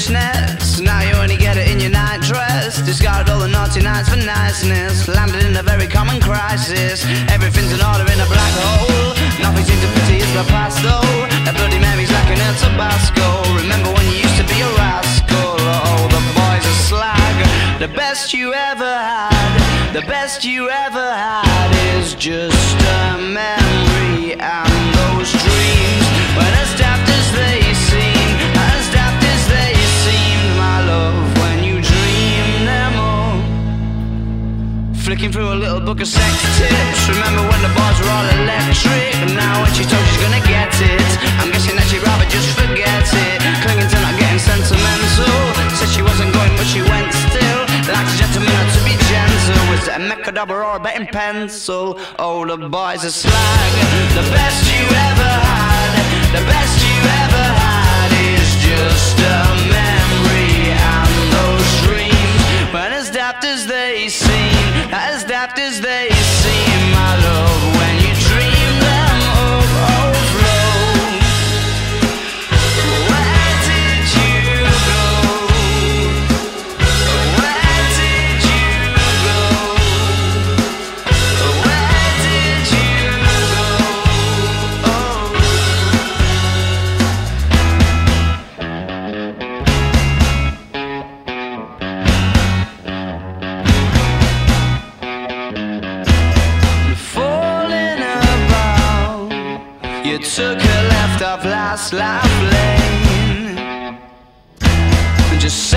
foolishness. Now you only get it in your nightdress. Discard all the naughty nights for niceness. Landed in a very common crisis. Everything's in order in a black hole. Nothing seems to pity is my past though. That bloody memory's like an El Tabasco. Remember when you used to be a rascal? Oh, the boys are slag. The best you ever had, the best you ever had is just a mess. Flicking through a little book of sex tips. Remember when the bars were all electric? And now when she told she's gonna get it, I'm guessing that she'd rather just forget it. Clinging to not getting sentimental. Said she wasn't going, but she went still. Like a gentleman to be gentle. Was it a mechadabra or a betting pencil? Oh, the boys are slag. The best you ever had. The best you ever had is just a memory and those dreams. But as daft as they seem, took a left off last life lane. Just